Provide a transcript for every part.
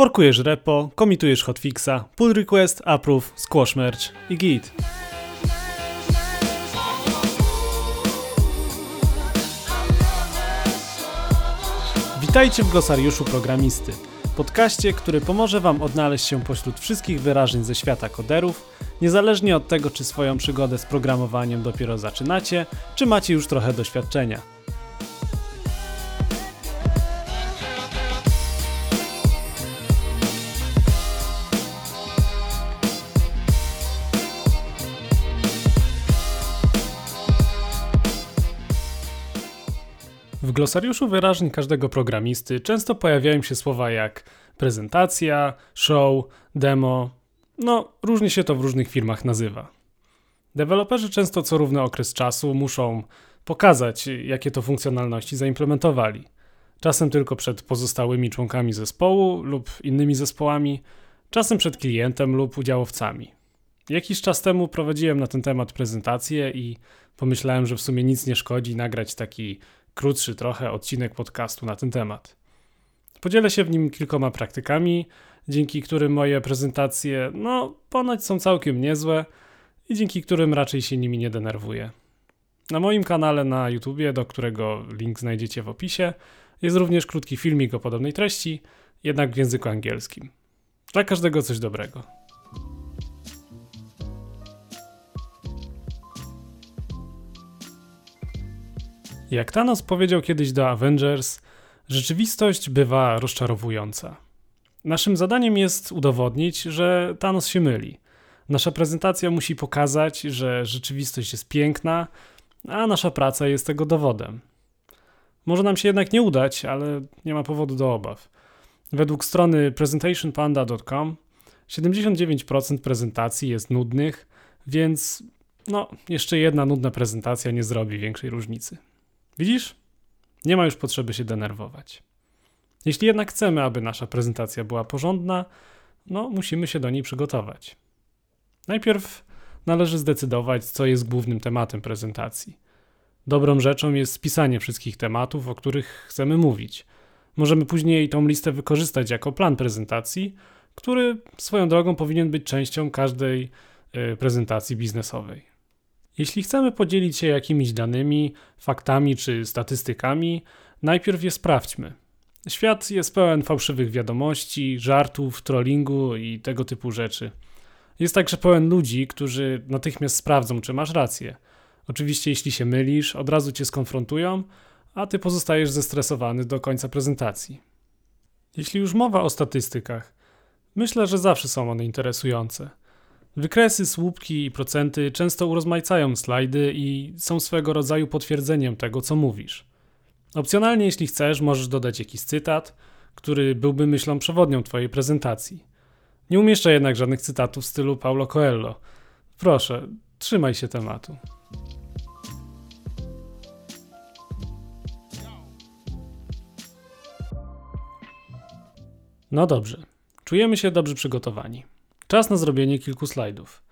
Forkujesz repo, komitujesz hotfixa, pull request, approve, squash merge i git. Witajcie w glosariuszu programisty, podcaście, który pomoże Wam odnaleźć się pośród wszystkich wyrażeń ze świata koderów, niezależnie od tego, czy swoją przygodę z programowaniem dopiero zaczynacie, czy macie już trochę doświadczenia. Glosariuszu wyrażeń każdego programisty często pojawiają się słowa jak prezentacja, show, demo. No, różnie się to w różnych firmach nazywa. Deweloperzy często co równy okres czasu muszą pokazać, jakie to funkcjonalności zaimplementowali. Czasem tylko przed pozostałymi członkami zespołu lub innymi zespołami, czasem przed klientem lub udziałowcami. Jakiś czas temu prowadziłem na ten temat prezentację i pomyślałem, że w sumie nic nie szkodzi nagrać taki krótszy trochę odcinek podcastu na ten temat. Podzielę się w nim kilkoma praktykami, dzięki którym moje prezentacje, no, ponoć są całkiem niezłe i dzięki którym raczej się nimi nie denerwuję. Na moim kanale na YouTubie, do którego link znajdziecie w opisie, jest również krótki filmik o podobnej treści, jednak w języku angielskim. Dla każdego coś dobrego. Jak Thanos powiedział kiedyś do Avengers, rzeczywistość bywa rozczarowująca. Naszym zadaniem jest udowodnić, że Thanos się myli. Nasza prezentacja musi pokazać, że rzeczywistość jest piękna, a nasza praca jest tego dowodem. Może nam się jednak nie udać, ale nie ma powodu do obaw. Według strony presentationpanda.com 79% prezentacji jest nudnych, więc no, jeszcze jedna nudna prezentacja nie zrobi większej różnicy. Widzisz? Nie ma już potrzeby się denerwować. Jeśli jednak chcemy, aby nasza prezentacja była porządna, no musimy się do niej przygotować. Najpierw należy zdecydować, co jest głównym tematem prezentacji. Dobrą rzeczą jest spisanie wszystkich tematów, o których chcemy mówić. Możemy później tą listę wykorzystać jako plan prezentacji, który swoją drogą powinien być częścią każdej y, prezentacji biznesowej. Jeśli chcemy podzielić się jakimiś danymi, faktami czy statystykami, najpierw je sprawdźmy. Świat jest pełen fałszywych wiadomości, żartów, trollingu i tego typu rzeczy. Jest także pełen ludzi, którzy natychmiast sprawdzą, czy masz rację. Oczywiście, jeśli się mylisz, od razu cię skonfrontują, a ty pozostajesz zestresowany do końca prezentacji. Jeśli już mowa o statystykach, myślę, że zawsze są one interesujące. Wykresy, słupki i procenty często urozmaicają slajdy i są swego rodzaju potwierdzeniem tego, co mówisz. Opcjonalnie, jeśli chcesz, możesz dodać jakiś cytat, który byłby myślą przewodnią Twojej prezentacji. Nie umieszczę jednak żadnych cytatów w stylu Paulo Coelho. Proszę, trzymaj się tematu. No dobrze, czujemy się dobrze przygotowani. Czas na zrobienie kilku slajdów.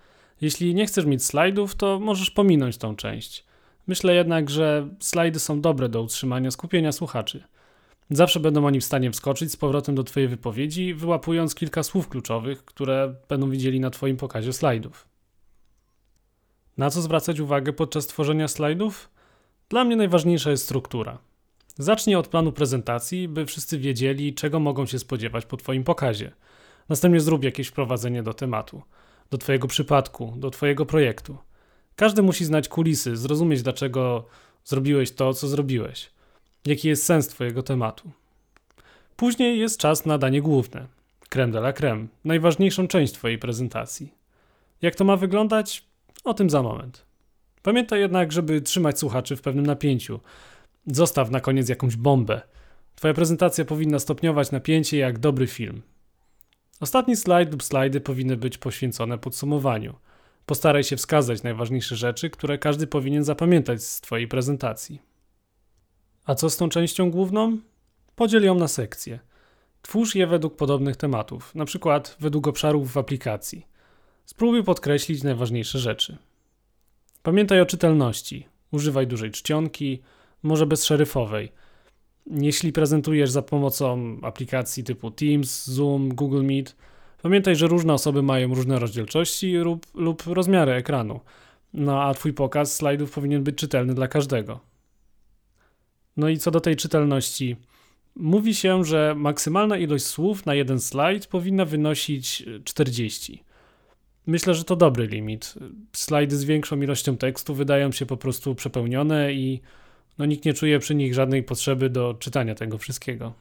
Jeśli nie chcesz mieć slajdów, to możesz pominąć tą część. Myślę jednak, że slajdy są dobre do utrzymania skupienia słuchaczy. Zawsze będą oni w stanie wskoczyć z powrotem do Twojej wypowiedzi, wyłapując kilka słów kluczowych, które będą widzieli na Twoim pokazie slajdów. Na co zwracać uwagę podczas tworzenia slajdów? Dla mnie najważniejsza jest struktura. Zacznij od planu prezentacji, by wszyscy wiedzieli, czego mogą się spodziewać po Twoim pokazie – Następnie zrób jakieś wprowadzenie do tematu, do Twojego przypadku, do Twojego projektu. Każdy musi znać kulisy, zrozumieć, dlaczego zrobiłeś to, co zrobiłeś, jaki jest sens Twojego tematu. Później jest czas na danie główne creme de la creme, najważniejszą część Twojej prezentacji. Jak to ma wyglądać? O tym za moment. Pamiętaj jednak, żeby trzymać słuchaczy w pewnym napięciu. Zostaw na koniec jakąś bombę. Twoja prezentacja powinna stopniować napięcie jak dobry film. Ostatni slajd lub slajdy powinny być poświęcone podsumowaniu. Postaraj się wskazać najważniejsze rzeczy, które każdy powinien zapamiętać z Twojej prezentacji. A co z tą częścią główną? Podziel ją na sekcje. Twórz je według podobnych tematów, przykład według obszarów w aplikacji. Spróbuj podkreślić najważniejsze rzeczy. Pamiętaj o czytelności. Używaj dużej czcionki, może bezszeryfowej. Jeśli prezentujesz za pomocą aplikacji typu Teams, Zoom, Google Meet, pamiętaj, że różne osoby mają różne rozdzielczości lub, lub rozmiary ekranu. No a Twój pokaz slajdów powinien być czytelny dla każdego. No i co do tej czytelności, mówi się, że maksymalna ilość słów na jeden slajd powinna wynosić 40. Myślę, że to dobry limit. Slajdy z większą ilością tekstu wydają się po prostu przepełnione i no, nikt nie czuje przy nich żadnej potrzeby do czytania tego wszystkiego.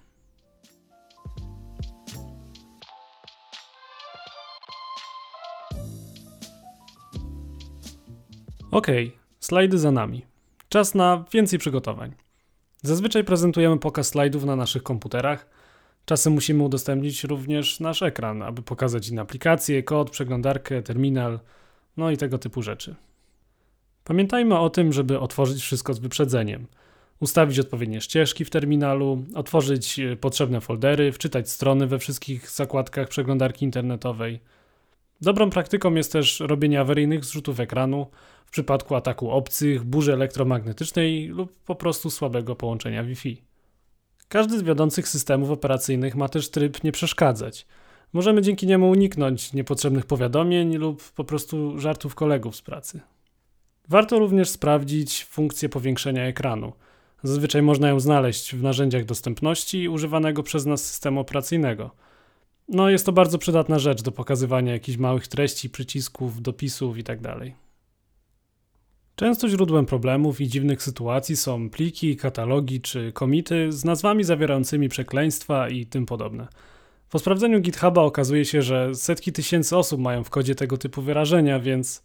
Ok, slajdy za nami. Czas na więcej przygotowań. Zazwyczaj prezentujemy pokaz slajdów na naszych komputerach. Czasem musimy udostępnić również nasz ekran, aby pokazać inne aplikacje, kod, przeglądarkę, terminal, no i tego typu rzeczy. Pamiętajmy o tym, żeby otworzyć wszystko z wyprzedzeniem. Ustawić odpowiednie ścieżki w terminalu, otworzyć e, potrzebne foldery, wczytać strony we wszystkich zakładkach przeglądarki internetowej. Dobrą praktyką jest też robienie awaryjnych zrzutów ekranu w przypadku ataku obcych, burzy elektromagnetycznej lub po prostu słabego połączenia Wi-Fi. Każdy z wiodących systemów operacyjnych ma też tryb nie przeszkadzać. Możemy dzięki niemu uniknąć niepotrzebnych powiadomień lub po prostu żartów kolegów z pracy. Warto również sprawdzić funkcję powiększenia ekranu. Zazwyczaj można ją znaleźć w narzędziach dostępności używanego przez nas systemu operacyjnego. No, jest to bardzo przydatna rzecz do pokazywania jakichś małych treści, przycisków, dopisów itd. Tak Często źródłem problemów i dziwnych sytuacji są pliki, katalogi czy komity z nazwami zawierającymi przekleństwa i tym podobne. Po sprawdzeniu GitHuba okazuje się, że setki tysięcy osób mają w kodzie tego typu wyrażenia, więc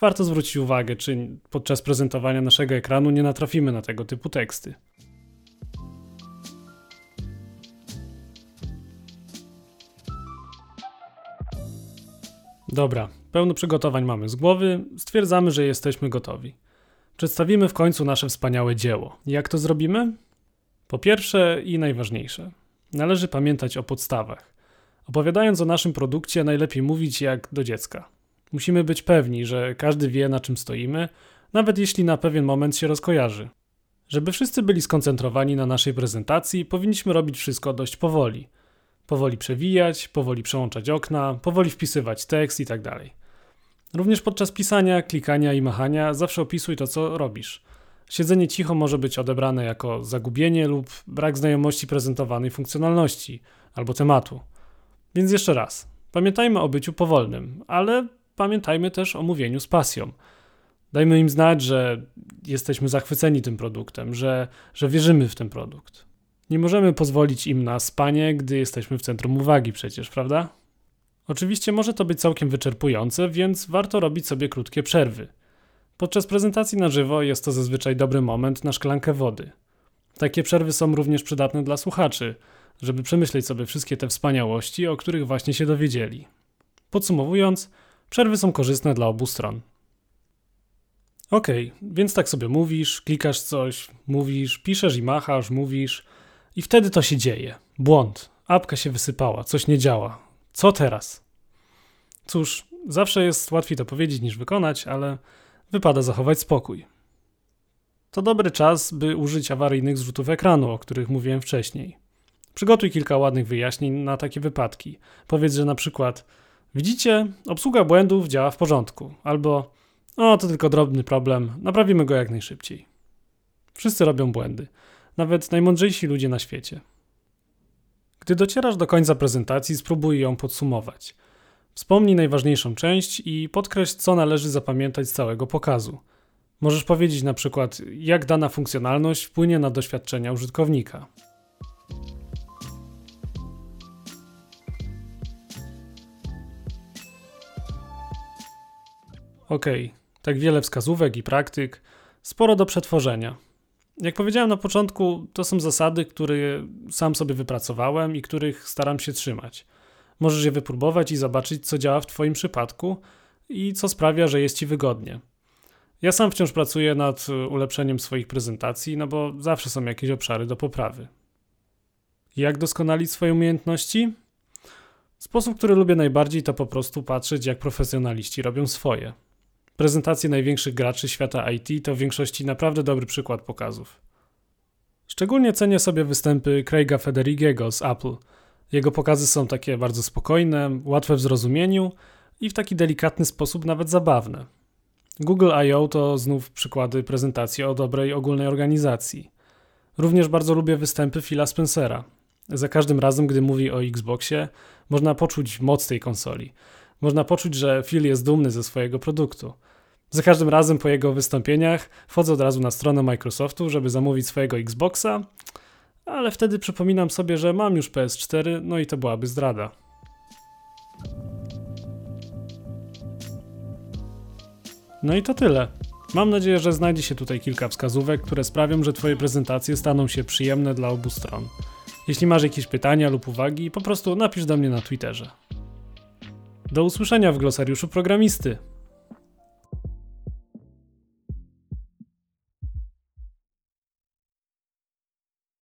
warto zwrócić uwagę, czy podczas prezentowania naszego ekranu nie natrafimy na tego typu teksty. Dobra, pełno przygotowań mamy z głowy, stwierdzamy, że jesteśmy gotowi. Przedstawimy w końcu nasze wspaniałe dzieło. Jak to zrobimy? Po pierwsze i najważniejsze, należy pamiętać o podstawach. Opowiadając o naszym produkcie, najlepiej mówić jak do dziecka. Musimy być pewni, że każdy wie, na czym stoimy, nawet jeśli na pewien moment się rozkojarzy. Żeby wszyscy byli skoncentrowani na naszej prezentacji, powinniśmy robić wszystko dość powoli. Powoli przewijać, powoli przełączać okna, powoli wpisywać tekst itd. Tak Również podczas pisania, klikania i machania zawsze opisuj to, co robisz. Siedzenie cicho może być odebrane jako zagubienie lub brak znajomości prezentowanej funkcjonalności albo tematu. Więc jeszcze raz, pamiętajmy o byciu powolnym, ale pamiętajmy też o mówieniu z pasją. Dajmy im znać, że jesteśmy zachwyceni tym produktem, że, że wierzymy w ten produkt. Nie możemy pozwolić im na spanie, gdy jesteśmy w centrum uwagi, przecież, prawda? Oczywiście może to być całkiem wyczerpujące, więc warto robić sobie krótkie przerwy. Podczas prezentacji na żywo jest to zazwyczaj dobry moment na szklankę wody. Takie przerwy są również przydatne dla słuchaczy, żeby przemyśleć sobie wszystkie te wspaniałości, o których właśnie się dowiedzieli. Podsumowując, przerwy są korzystne dla obu stron. Ok, więc tak sobie mówisz, klikasz coś, mówisz, piszesz i machasz, mówisz, i wtedy to się dzieje. Błąd. Apka się wysypała, coś nie działa. Co teraz? Cóż, zawsze jest łatwiej to powiedzieć niż wykonać, ale wypada zachować spokój. To dobry czas, by użyć awaryjnych zrzutów ekranu, o których mówiłem wcześniej. Przygotuj kilka ładnych wyjaśnień na takie wypadki. Powiedz, że na przykład widzicie, obsługa błędów działa w porządku, albo o, to tylko drobny problem, naprawimy go jak najszybciej. Wszyscy robią błędy, nawet najmądrzejsi ludzie na świecie. Gdy docierasz do końca prezentacji, spróbuj ją podsumować. Wspomnij najważniejszą część i podkreśl, co należy zapamiętać z całego pokazu. Możesz powiedzieć na przykład, jak dana funkcjonalność wpłynie na doświadczenia użytkownika. Ok, tak wiele wskazówek i praktyk, sporo do przetworzenia. Jak powiedziałem na początku, to są zasady, które sam sobie wypracowałem i których staram się trzymać. Możesz je wypróbować i zobaczyć, co działa w Twoim przypadku i co sprawia, że jest Ci wygodnie. Ja sam wciąż pracuję nad ulepszeniem swoich prezentacji, no bo zawsze są jakieś obszary do poprawy. Jak doskonalić swoje umiejętności? Sposób, który lubię najbardziej, to po prostu patrzeć, jak profesjonaliści robią swoje. Prezentacje największych graczy świata IT to w większości naprawdę dobry przykład pokazów. Szczególnie cenię sobie występy Craiga Federigiego z Apple. Jego pokazy są takie bardzo spokojne, łatwe w zrozumieniu i w taki delikatny sposób nawet zabawne. Google I.O. to znów przykłady prezentacji o dobrej ogólnej organizacji. Również bardzo lubię występy Phila Spencera. Za każdym razem, gdy mówi o Xboxie, można poczuć moc tej konsoli. Można poczuć, że Phil jest dumny ze swojego produktu. Za każdym razem po jego wystąpieniach wchodzę od razu na stronę Microsoftu, żeby zamówić swojego Xboxa, ale wtedy przypominam sobie, że mam już PS4, no i to byłaby zdrada. No i to tyle. Mam nadzieję, że znajdzie się tutaj kilka wskazówek, które sprawią, że Twoje prezentacje staną się przyjemne dla obu stron. Jeśli masz jakieś pytania lub uwagi, po prostu napisz do mnie na Twitterze. Do usłyszenia w glosariuszu programisty.